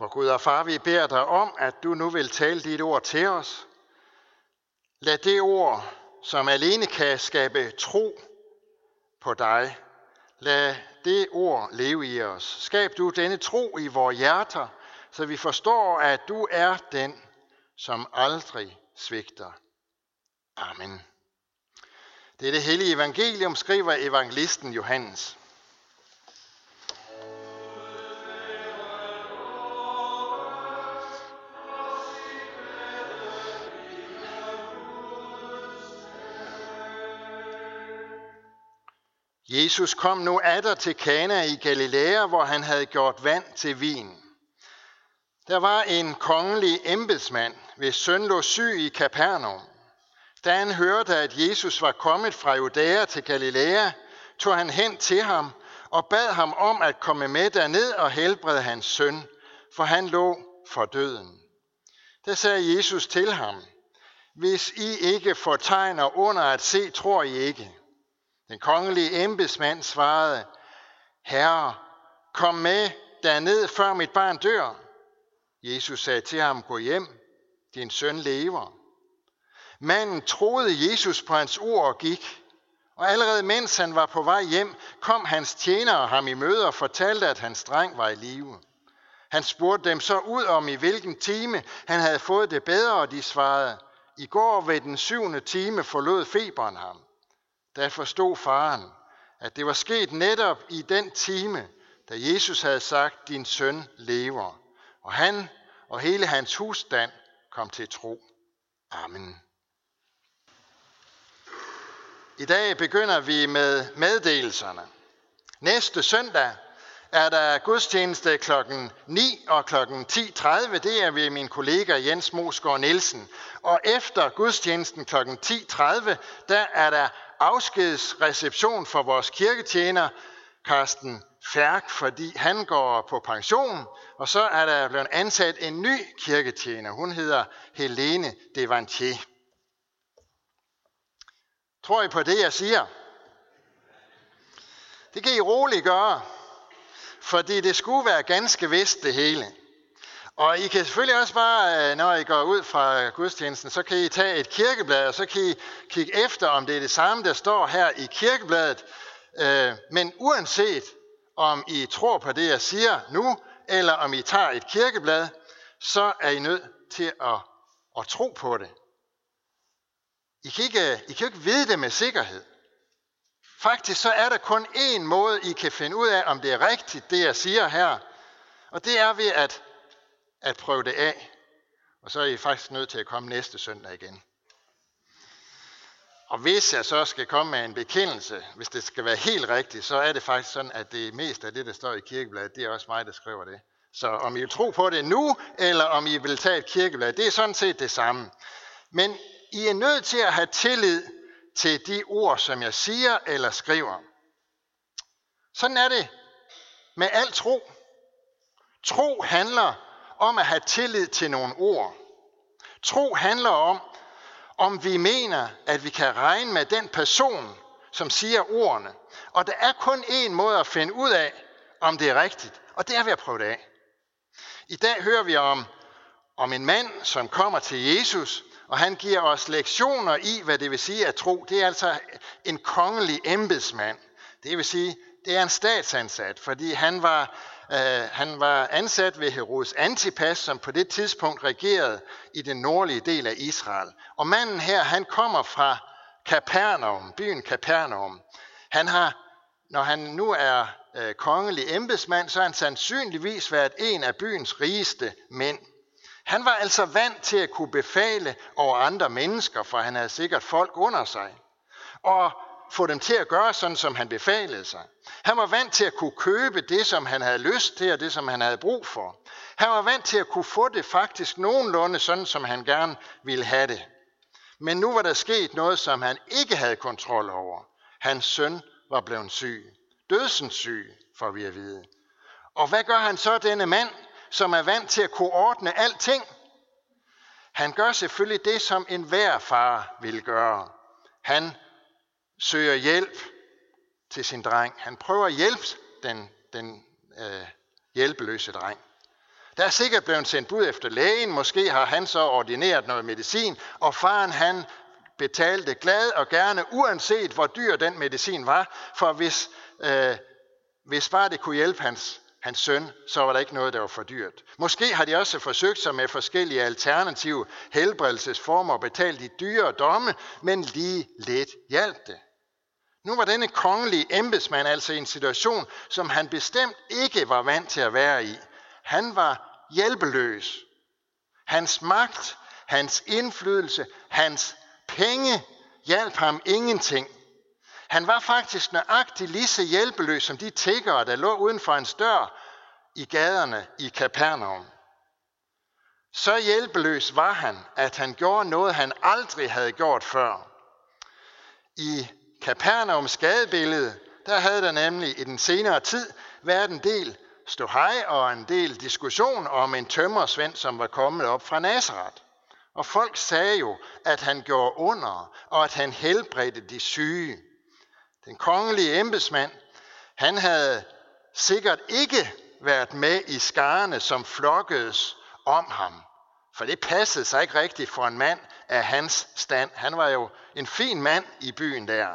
For Gud og Far, vi beder dig om, at du nu vil tale dit ord til os. Lad det ord, som alene kan skabe tro på dig, lad det ord leve i os. Skab du denne tro i vores hjerter, så vi forstår, at du er den, som aldrig svigter. Amen. Det er det hellige evangelium, skriver evangelisten Johannes. Jesus kom nu atter til Kana i Galilea, hvor han havde gjort vand til vin. Der var en kongelig embedsmand, hvis søn lå syg i Kapernaum. Da han hørte, at Jesus var kommet fra Judæa til Galilea, tog han hen til ham og bad ham om at komme med derned og helbrede hans søn, for han lå for døden. Der sagde Jesus til ham, hvis I ikke får tegner under at se, tror I ikke. Den kongelige embedsmand svarede, Herre, kom med derned, før mit barn dør. Jesus sagde til ham, gå hjem, din søn lever. Manden troede Jesus på hans ord og gik. Og allerede mens han var på vej hjem, kom hans tjenere ham i møde og fortalte, at hans dreng var i live. Han spurgte dem så ud om, i hvilken time han havde fået det bedre, og de svarede, i går ved den syvende time forlod feberen ham. Da forstod faren, at det var sket netop i den time, da Jesus havde sagt, din søn lever. Og han og hele hans husstand kom til tro. Amen. I dag begynder vi med meddelelserne. Næste søndag er der gudstjeneste kl. 9 og kl. 10.30. Det er ved min kollega Jens Mosgaard Nielsen. Og efter gudstjenesten kl. 10.30, der er der afskedsreception for vores kirketjener, Karsten Færk, fordi han går på pension, og så er der blevet ansat en ny kirketjener. Hun hedder Helene Devantier. Tror I på det, jeg siger? Det kan I roligt gøre, fordi det skulle være ganske vist det hele. Og I kan selvfølgelig også bare, øh, når I går ud fra gudstjenesten, så kan I tage et kirkeblad, og så kan I kigge efter, om det er det samme, der står her i kirkebladet. Øh, men uanset om I tror på det, jeg siger nu, eller om I tager et kirkeblad, så er I nødt til at, at tro på det. I kan, ikke, øh, I kan ikke vide det med sikkerhed. Faktisk så er der kun én måde, I kan finde ud af, om det er rigtigt, det jeg siger her. Og det er ved at at prøve det af. Og så er I faktisk nødt til at komme næste søndag igen. Og hvis jeg så skal komme med en bekendelse, hvis det skal være helt rigtigt, så er det faktisk sådan, at det meste af det, der står i kirkebladet, det er også mig, der skriver det. Så om I vil tro på det nu, eller om I vil tage et kirkeblad, det er sådan set det samme. Men I er nødt til at have tillid til de ord, som jeg siger eller skriver. Sådan er det med al tro. Tro handler om at have tillid til nogle ord. Tro handler om, om vi mener, at vi kan regne med den person, som siger ordene. Og der er kun én måde at finde ud af, om det er rigtigt, og det er ved at prøve det af. I dag hører vi om, om en mand, som kommer til Jesus, og han giver os lektioner i, hvad det vil sige at tro. Det er altså en kongelig embedsmand. Det vil sige, det er en statsansat, fordi han var Øh, han var ansat ved Herodes Antipas, som på det tidspunkt regerede i den nordlige del af Israel. Og manden her, han kommer fra Kapernaum, byen Kapernaum. Han har, når han nu er øh, kongelig embedsmand, så har han sandsynligvis været en af byens rigeste mænd. Han var altså vant til at kunne befale over andre mennesker, for han havde sikkert folk under sig. Og få dem til at gøre sådan, som han befalede sig. Han var vant til at kunne købe det, som han havde lyst til, og det, som han havde brug for. Han var vant til at kunne få det faktisk nogenlunde sådan, som han gerne ville have det. Men nu var der sket noget, som han ikke havde kontrol over. Hans søn var blevet syg. Dødsens syg, får vi at vide. Og hvad gør han så, denne mand, som er vant til at kunne ordne alting? Han gør selvfølgelig det, som enhver far vil gøre. Han søger hjælp til sin dreng. Han prøver at hjælpe den, den øh, hjælpeløse dreng. Der er sikkert blevet sendt bud efter lægen, måske har han så ordineret noget medicin, og faren han betalte glad og gerne, uanset hvor dyr den medicin var, for hvis, øh, hvis bare det kunne hjælpe hans, hans søn, så var der ikke noget, der var for dyrt. Måske har de også forsøgt sig med forskellige alternative helbredelsesformer og betalt de dyre domme, men lige lidt hjalp det. Nu var denne kongelige embedsmand altså i en situation, som han bestemt ikke var vant til at være i. Han var hjælpeløs. Hans magt, hans indflydelse, hans penge hjalp ham ingenting. Han var faktisk nøjagtig lige så hjælpeløs som de tiggere, der lå uden for hans dør i gaderne i Kapernaum. Så hjælpeløs var han, at han gjorde noget, han aldrig havde gjort før. I Kapernaums gadebillede, der havde der nemlig i den senere tid været en del ståhej og en del diskussion om en tømmersvend, som var kommet op fra Nazareth. Og folk sagde jo, at han gjorde under, og at han helbredte de syge. Den kongelige embedsmand, han havde sikkert ikke været med i skarne, som flokkedes om ham. For det passede sig ikke rigtigt for en mand af hans stand. Han var jo en fin mand i byen der.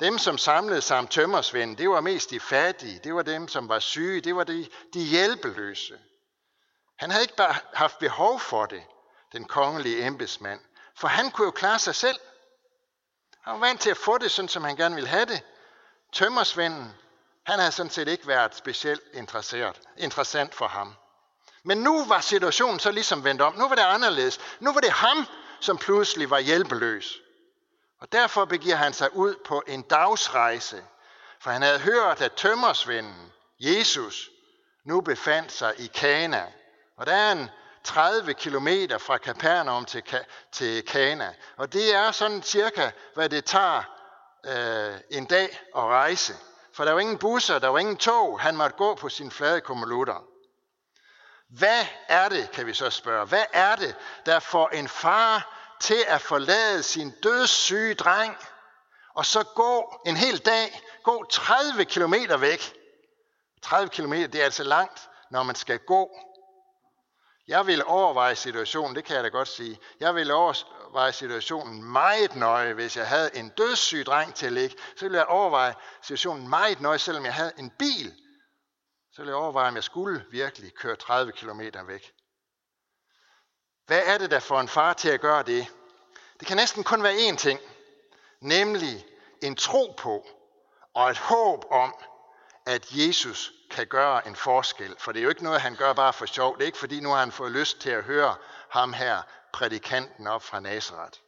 Dem, som samlede sig om tømmersvend, det var mest de fattige, det var dem, som var syge, det var de, de hjælpeløse. Han havde ikke bare haft behov for det, den kongelige embedsmand, for han kunne jo klare sig selv. Han var vant til at få det, sådan som han gerne ville have det. Tømmersvenden, han havde sådan set ikke været specielt interesseret, interessant for ham. Men nu var situationen så ligesom vendt om. Nu var det anderledes. Nu var det ham, som pludselig var hjælpeløs. Og derfor begiver han sig ud på en dagsrejse, for han havde hørt, at tømmersvenden, Jesus, nu befandt sig i Kana. Og der er en 30 kilometer fra Kapernaum til, til Kana. Og det er sådan cirka, hvad det tager øh, en dag at rejse. For der var ingen busser, der var ingen tog. Han måtte gå på sin flade kommunlutter. Hvad er det, kan vi så spørge, hvad er det, der får en far til at forlade sin dødssyge dreng, og så gå en hel dag, gå 30 km væk. 30 km, det er altså langt, når man skal gå. Jeg vil overveje situationen, det kan jeg da godt sige. Jeg vil overveje situationen meget nøje, hvis jeg havde en dødssyg dreng til at ligge. Så ville jeg overveje situationen meget nøje, selvom jeg havde en bil. Så ville jeg overveje, om jeg skulle virkelig køre 30 km væk. Hvad er det, der får en far til at gøre det? Det kan næsten kun være én ting, nemlig en tro på og et håb om, at Jesus kan gøre en forskel. For det er jo ikke noget, han gør bare for sjov. Det er ikke fordi, nu har han fået lyst til at høre ham her, prædikanten op fra Nazareth.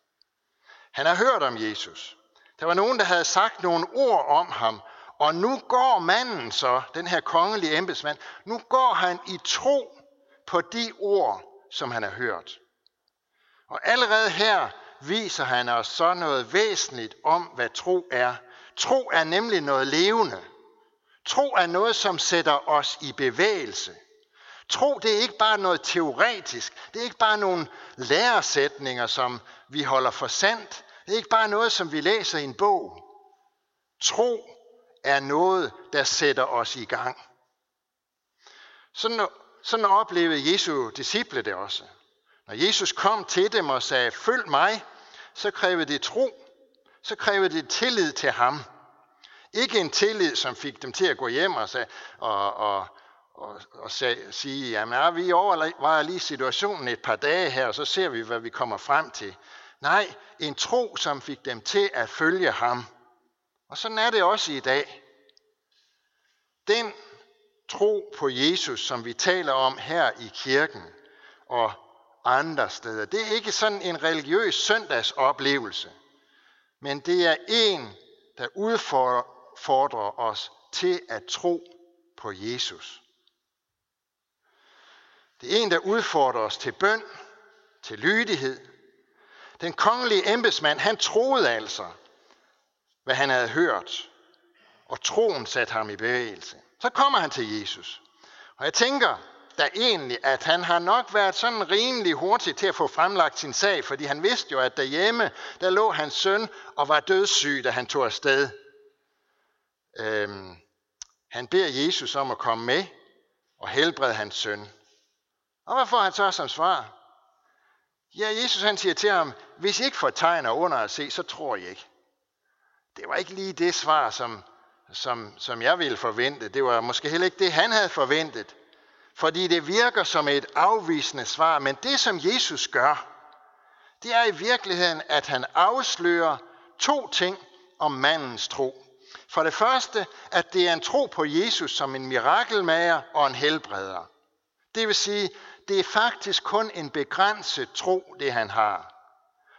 Han har hørt om Jesus. Der var nogen, der havde sagt nogle ord om ham, og nu går manden så, den her kongelige embedsmand, nu går han i tro på de ord, som han har hørt. Og allerede her viser han os så noget væsentligt om, hvad tro er. Tro er nemlig noget levende. Tro er noget, som sætter os i bevægelse. Tro, det er ikke bare noget teoretisk. Det er ikke bare nogle læresætninger, som vi holder for sandt. Det er ikke bare noget, som vi læser i en bog. Tro er noget, der sætter os i gang. Sådan, sådan oplevede Jesu disciple det også. Når Jesus kom til dem og sagde, følg mig, så krævede det tro. Så krævede det tillid til ham. Ikke en tillid, som fik dem til at gå hjem og, sag, og, og, og, og sag, sige, jamen ja, vi overvejer lige situationen et par dage her, og så ser vi, hvad vi kommer frem til. Nej, en tro, som fik dem til at følge ham. Og sådan er det også i dag. Den tro på Jesus, som vi taler om her i kirken og andre steder, det er ikke sådan en religiøs søndagsoplevelse, men det er en, der udfordrer os til at tro på Jesus. Det er en, der udfordrer os til bøn, til lydighed. Den kongelige embedsmand, han troede altså, hvad han havde hørt, og troen satte ham i bevægelse. Så kommer han til Jesus. Og jeg tænker da egentlig, at han har nok været sådan rimelig hurtig til at få fremlagt sin sag, fordi han vidste jo, at derhjemme, der lå hans søn og var dødssyg, da han tog afsted. Øhm, han beder Jesus om at komme med og helbrede hans søn. Og hvad får han så som svar? Ja, Jesus han siger til ham, hvis I ikke får tegn og under at se, så tror I ikke. Det var ikke lige det svar, som, som, som jeg ville forvente. Det var måske heller ikke det, han havde forventet. Fordi det virker som et afvisende svar. Men det, som Jesus gør, det er i virkeligheden, at han afslører to ting om mandens tro. For det første, at det er en tro på Jesus som en mirakelmager og en helbreder. Det vil sige, det er faktisk kun en begrænset tro, det han har.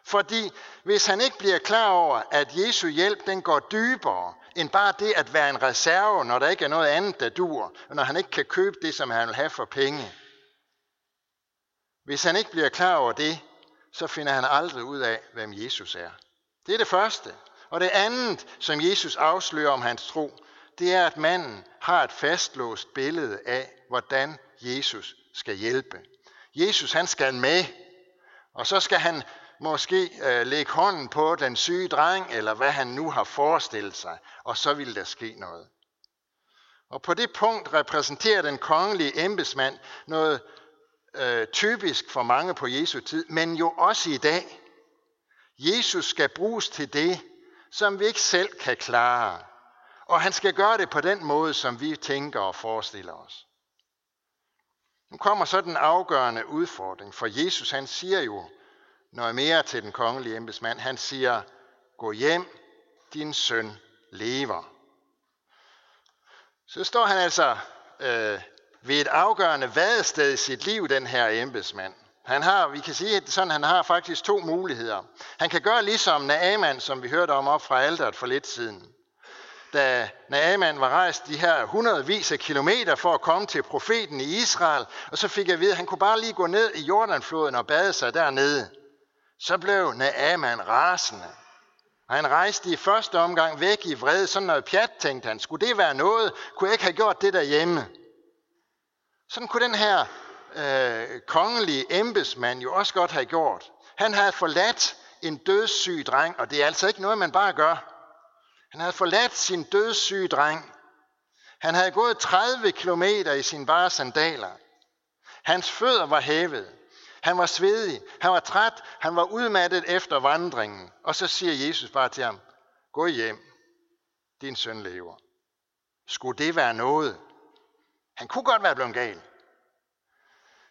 Fordi hvis han ikke bliver klar over, at Jesu hjælp den går dybere end bare det at være en reserve, når der ikke er noget andet, der dur, og når han ikke kan købe det, som han vil have for penge. Hvis han ikke bliver klar over det, så finder han aldrig ud af, hvem Jesus er. Det er det første. Og det andet, som Jesus afslører om hans tro, det er, at manden har et fastlåst billede af, hvordan Jesus skal hjælpe. Jesus han skal med, og så skal han måske øh, lægge hånden på den syge dreng, eller hvad han nu har forestillet sig, og så ville der ske noget. Og på det punkt repræsenterer den kongelige embedsmand noget øh, typisk for mange på Jesu tid, men jo også i dag. Jesus skal bruges til det, som vi ikke selv kan klare. Og han skal gøre det på den måde, som vi tænker og forestiller os. Nu kommer så den afgørende udfordring, for Jesus han siger jo noget mere til den kongelige embedsmand. Han siger, gå hjem, din søn lever. Så står han altså øh, ved et afgørende vadested i sit liv, den her embedsmand. Han har, vi kan sige sådan, han har faktisk to muligheder. Han kan gøre ligesom Naaman, som vi hørte om op fra alderet for lidt siden. Da Naaman var rejst de her hundredvis af kilometer for at komme til profeten i Israel, og så fik jeg at vide, at han kunne bare lige gå ned i Jordanfloden og bade sig dernede. Så blev Naaman rasende. Og han rejste i første omgang væk i vrede, sådan noget pjat, tænkte han. Skulle det være noget? Kunne jeg ikke have gjort det derhjemme? Sådan kunne den her øh, kongelige embedsmand jo også godt have gjort. Han havde forladt en dødssyg dreng, og det er altså ikke noget, man bare gør. Han havde forladt sin dødssyge dreng. Han havde gået 30 kilometer i sine bare sandaler. Hans fødder var hævet. Han var svedig, han var træt, han var udmattet efter vandringen. Og så siger Jesus bare til ham, gå hjem, din søn lever. Skulle det være noget? Han kunne godt være blevet gal.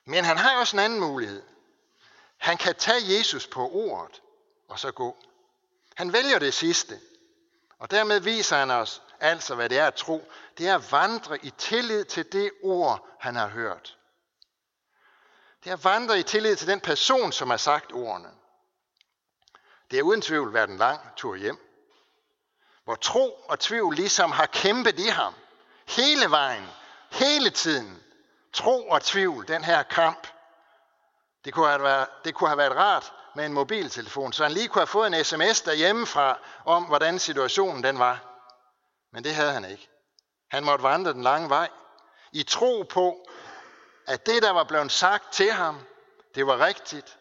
Men han har også en anden mulighed. Han kan tage Jesus på ordet og så gå. Han vælger det sidste. Og dermed viser han os altså, hvad det er at tro. Det er at vandre i tillid til det ord, han har hørt. Det er at vandre i tillid til den person, som har sagt ordene. Det er uden tvivl været en lang tur hjem, hvor tro og tvivl ligesom har kæmpet i ham hele vejen, hele tiden. Tro og tvivl, den her kamp. Det kunne have været, det kunne have været rart med en mobiltelefon, så han lige kunne have fået en sms derhjemmefra om, hvordan situationen den var. Men det havde han ikke. Han måtte vandre den lange vej i tro på, at det, der var blevet sagt til ham, det var rigtigt,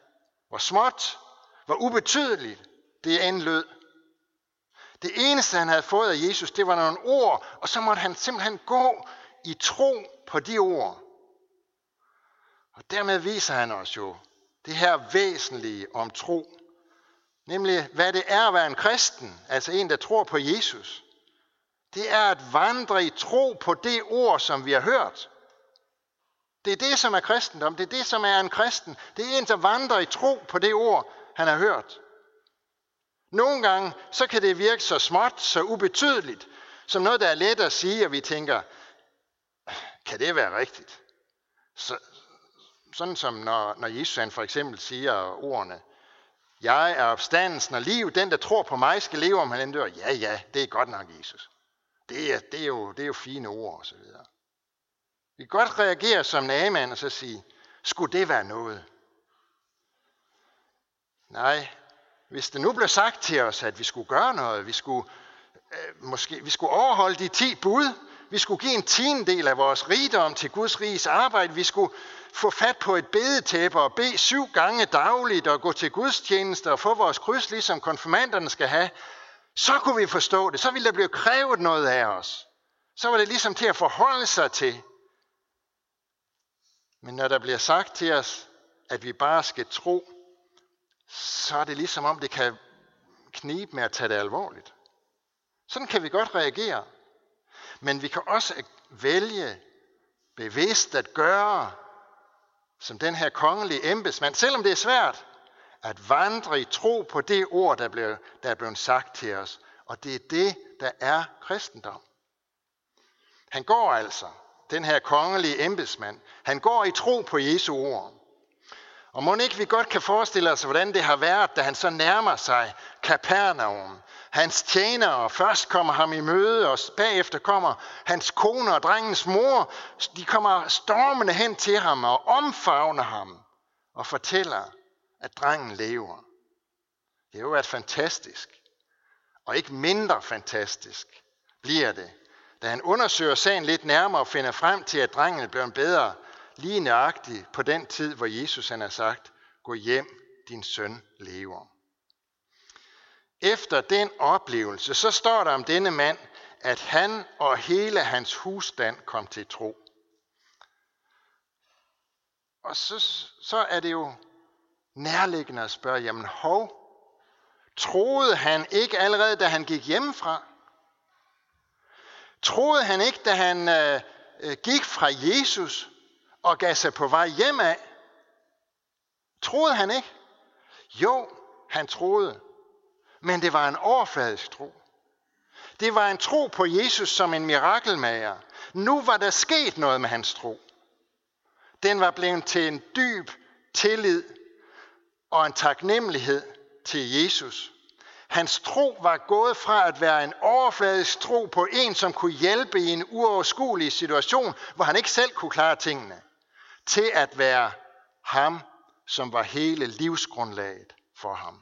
var småt, var ubetydeligt, det end lød. Det eneste, han havde fået af Jesus, det var nogle ord, og så måtte han simpelthen gå i tro på de ord. Og dermed viser han os jo det her væsentlige om tro. Nemlig, hvad det er at være en kristen, altså en, der tror på Jesus. Det er at vandre i tro på det ord, som vi har hørt. Det er det, som er kristendom. Det er det, som er en kristen. Det er en, der vandrer i tro på det ord, han har hørt. Nogle gange, så kan det virke så småt, så ubetydeligt, som noget, der er let at sige, og vi tænker, kan det være rigtigt? Så, sådan som når, når Jesus han for eksempel siger ordene, jeg er opstandelsen og liv, den der tror på mig skal leve, om han end dør. Ja, ja, det er godt nok Jesus. Det er, det er, jo, det er jo fine ord og så videre. Vi kan godt reagere som Naaman og så sige, skulle det være noget? Nej, hvis det nu blev sagt til os, at vi skulle gøre noget, vi skulle, øh, måske, vi skulle overholde de ti bud, vi skulle give en tiendedel af vores rigdom til Guds riges arbejde, vi skulle få fat på et bedetæppe og bede syv gange dagligt og gå til gudstjeneste og få vores kryds, ligesom konfirmanderne skal have, så kunne vi forstå det. Så ville der blive krævet noget af os. Så var det ligesom til at forholde sig til. Men når der bliver sagt til os, at vi bare skal tro, så er det ligesom om, det kan knibe med at tage det alvorligt. Sådan kan vi godt reagere. Men vi kan også vælge bevidst at gøre, som den her kongelige embedsmand, selvom det er svært, at vandre i tro på det ord, der, blev, der er blevet sagt til os. Og det er det, der er kristendom. Han går altså, den her kongelige embedsmand, han går i tro på Jesu ord. Og må ikke vi godt kan forestille os, hvordan det har været, da han så nærmer sig Kapernaum. Hans tjenere først kommer ham i møde, og bagefter kommer hans kone og drengens mor. De kommer stormende hen til ham og omfavner ham og fortæller, at drengen lever. Det har jo været fantastisk. Og ikke mindre fantastisk bliver det, da han undersøger sagen lidt nærmere og finder frem til, at drengen blev bedre lige nøjagtig på den tid, hvor Jesus han har sagt, gå hjem, din søn lever. Efter den oplevelse, så står der om denne mand, at han og hele hans husstand kom til tro. Og så, så er det jo nærliggende at spørge, jamen hov, troede han ikke allerede, da han gik hjemmefra? Troede han ikke, da han øh, øh, gik fra Jesus og gav sig på vej hjem af? Troede han ikke? Jo, han troede. Men det var en overfladisk tro. Det var en tro på Jesus som en mirakelmager. Nu var der sket noget med hans tro. Den var blevet til en dyb tillid og en taknemmelighed til Jesus. Hans tro var gået fra at være en overfladisk tro på en, som kunne hjælpe i en uoverskuelig situation, hvor han ikke selv kunne klare tingene, til at være ham, som var hele livsgrundlaget for ham.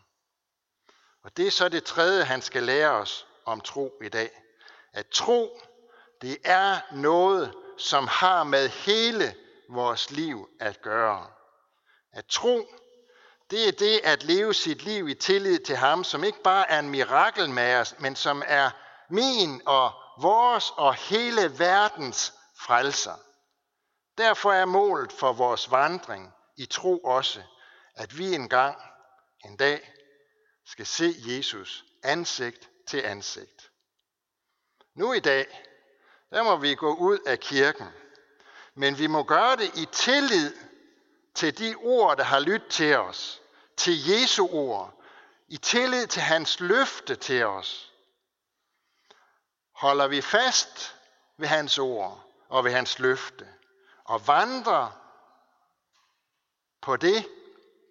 Og det er så det tredje, han skal lære os om tro i dag. At tro, det er noget, som har med hele vores liv at gøre. At tro, det er det at leve sit liv i tillid til ham, som ikke bare er en mirakelmager, men som er min og vores og hele verdens frelser. Derfor er målet for vores vandring i tro også, at vi engang, en dag, skal se Jesus ansigt til ansigt. Nu i dag, der må vi gå ud af kirken, men vi må gøre det i tillid til de ord, der har lyttet til os, til Jesu ord, i tillid til hans løfte til os. Holder vi fast ved hans ord og ved hans løfte, og vandrer på det,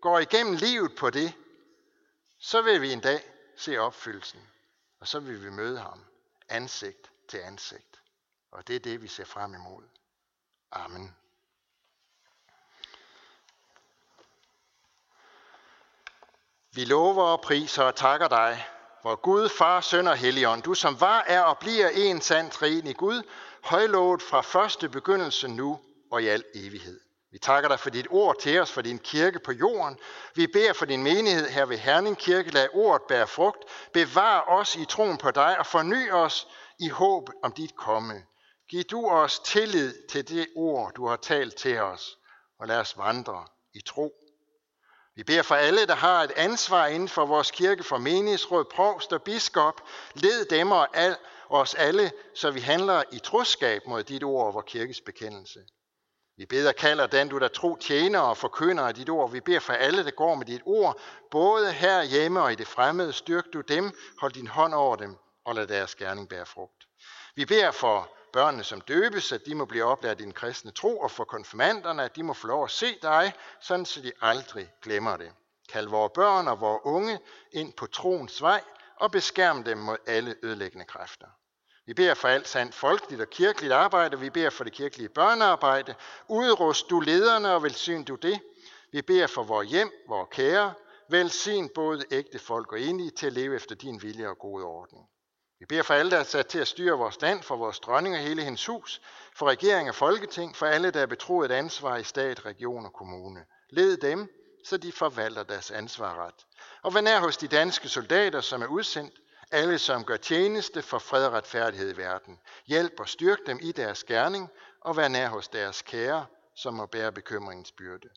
går igennem livet på det, så vil vi en dag se opfyldelsen, og så vil vi møde ham ansigt til ansigt. Og det er det, vi ser frem imod. Amen. Vi lover og priser og takker dig, hvor Gud, Far, Søn og Helligånd, du som var, er og bliver en sand i Gud, højlovet fra første begyndelse nu og i al evighed. Vi takker dig for dit ord til os, for din kirke på jorden. Vi beder for din menighed her ved Herning Kirke. Lad ordet bære frugt. Bevar os i troen på dig og forny os i håb om dit komme. Giv du os tillid til det ord, du har talt til os, og lad os vandre i tro. Vi beder for alle, der har et ansvar inden for vores kirke, for menighedsråd, provst og biskop. Led dem og al, os alle, så vi handler i troskab mod dit ord og vores kirkes bekendelse. Vi beder kalder den, du der tro tjener og forkynder af dit ord. Vi beder for alle, der går med dit ord, både her hjemme og i det fremmede. Styrk du dem, hold din hånd over dem, og lad deres gerning bære frugt. Vi beder for børnene, som døbes, at de må blive oplært i den kristne tro, og for konfirmanderne, at de må få lov at se dig, sådan så de aldrig glemmer det. Kald vores børn og vores unge ind på troens vej, og beskærm dem mod alle ødelæggende kræfter. Vi beder for alt sandt folkeligt og kirkeligt arbejde. Vi beder for det kirkelige børnearbejde. Udrust du lederne og velsign du det. Vi beder for vores hjem, vores kære. Velsign både ægte folk og enige til at leve efter din vilje og gode ordning. Vi beder for alle, der er sat til at styre vores land, for vores dronning og hele hendes hus, for regering og folketing, for alle, der er betroet et ansvar i stat, region og kommune. Led dem, så de forvalter deres ansvar ret. Og vær nær hos de danske soldater, som er udsendt, alle, som gør tjeneste for fred og retfærdighed i verden. Hjælp og styrk dem i deres gerning, og vær nær hos deres kære, som må bære bekymringens byrde.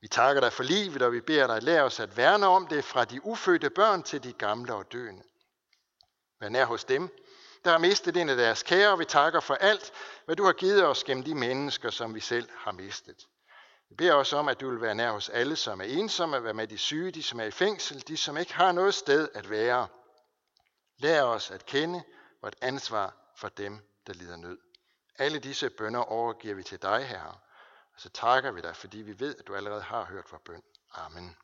Vi takker dig for livet, og vi beder dig, lær os at værne om det fra de ufødte børn til de gamle og døende. Vær nær hos dem, der har mistet en af deres kære, og vi takker for alt, hvad du har givet os gennem de mennesker, som vi selv har mistet. Vi beder også om, at du vil være nær hos alle, som er ensomme, være med de syge, de som er i fængsel, de som ikke har noget sted at være. Lær os at kende vort ansvar for dem, der lider nød. Alle disse bønder overgiver vi til dig, Herre. Og så takker vi dig, fordi vi ved, at du allerede har hørt vores bøn. Amen.